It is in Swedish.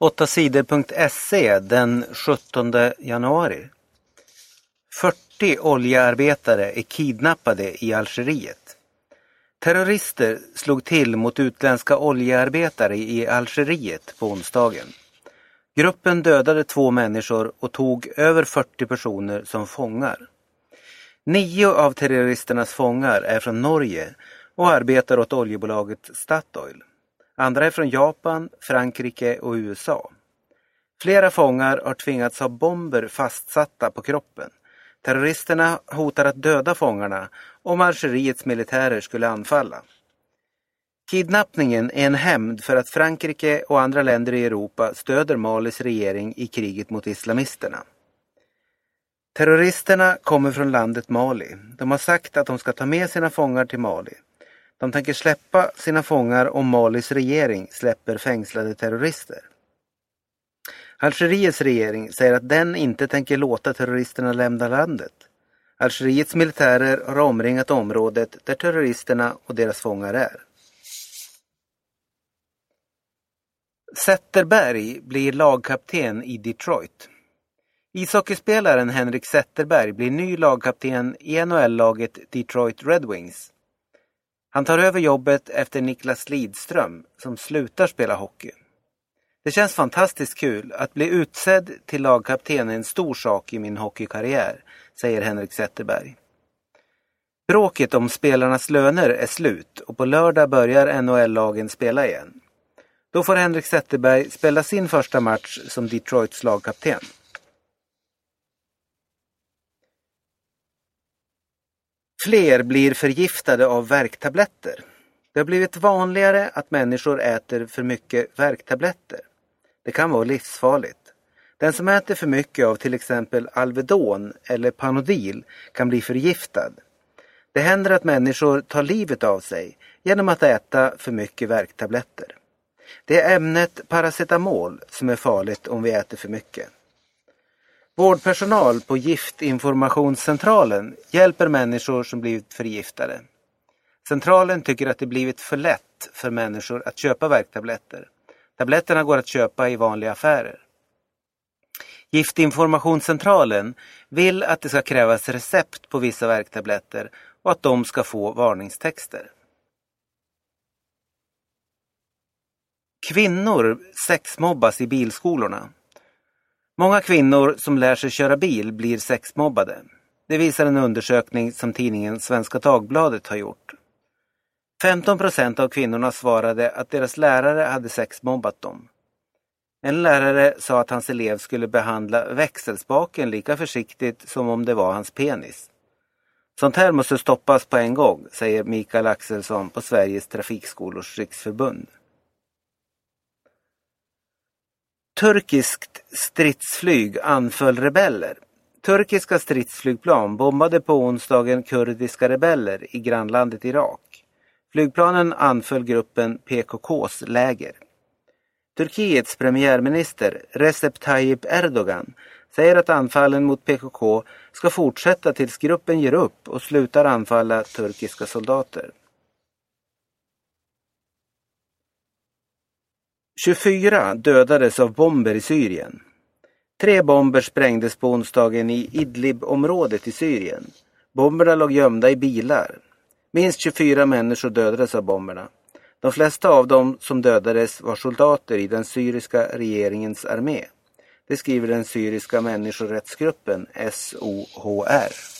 8sidor.se den 17 januari. 40 oljearbetare är kidnappade i Algeriet. Terrorister slog till mot utländska oljearbetare i Algeriet på onsdagen. Gruppen dödade två människor och tog över 40 personer som fångar. Nio av terroristernas fångar är från Norge och arbetar åt oljebolaget Statoil. Andra är från Japan, Frankrike och USA. Flera fångar har tvingats ha bomber fastsatta på kroppen. Terroristerna hotar att döda fångarna om Algeriets militärer skulle anfalla. Kidnappningen är en hämnd för att Frankrike och andra länder i Europa stöder Malis regering i kriget mot islamisterna. Terroristerna kommer från landet Mali. De har sagt att de ska ta med sina fångar till Mali. De tänker släppa sina fångar om Malis regering släpper fängslade terrorister. Algeriets regering säger att den inte tänker låta terroristerna lämna landet. Algeriets militärer har omringat området där terroristerna och deras fångar är. Zetterberg blir lagkapten i Detroit. Ishockeyspelaren Henrik Zetterberg blir ny lagkapten i NHL-laget Detroit Red Wings. Han tar över jobbet efter Niklas Lidström som slutar spela hockey. Det känns fantastiskt kul. Att bli utsedd till lagkapten är en stor sak i min hockeykarriär, säger Henrik Zetterberg. Bråket om spelarnas löner är slut och på lördag börjar NHL-lagen spela igen. Då får Henrik Zetterberg spela sin första match som Detroits lagkapten. Fler blir förgiftade av värktabletter. Det har blivit vanligare att människor äter för mycket värktabletter. Det kan vara livsfarligt. Den som äter för mycket av till exempel Alvedon eller Panodil kan bli förgiftad. Det händer att människor tar livet av sig genom att äta för mycket värktabletter. Det är ämnet paracetamol som är farligt om vi äter för mycket. Vårdpersonal på Giftinformationscentralen hjälper människor som blivit förgiftade. Centralen tycker att det blivit för lätt för människor att köpa värktabletter. Tabletterna går att köpa i vanliga affärer. Giftinformationscentralen vill att det ska krävas recept på vissa värktabletter och att de ska få varningstexter. Kvinnor sexmobbas i bilskolorna. Många kvinnor som lär sig köra bil blir sexmobbade. Det visar en undersökning som tidningen Svenska Dagbladet har gjort. 15 procent av kvinnorna svarade att deras lärare hade sexmobbat dem. En lärare sa att hans elev skulle behandla växelspaken lika försiktigt som om det var hans penis. Sånt här måste stoppas på en gång, säger Mikael Axelsson på Sveriges Trafikskolors riksförbund. Turkiskt stridsflyg anföll rebeller. Turkiska stridsflygplan bombade på onsdagen kurdiska rebeller i grannlandet Irak. Flygplanen anföll gruppen PKKs läger. Turkiets premiärminister Recep Tayyip Erdogan säger att anfallen mot PKK ska fortsätta tills gruppen ger upp och slutar anfalla turkiska soldater. 24 dödades av bomber i Syrien. Tre bomber sprängdes på onsdagen i Idlib-området i Syrien. Bomberna låg gömda i bilar. Minst 24 människor dödades av bomberna. De flesta av dem som dödades var soldater i den syriska regeringens armé. Det skriver den syriska människorättsgruppen SOHR.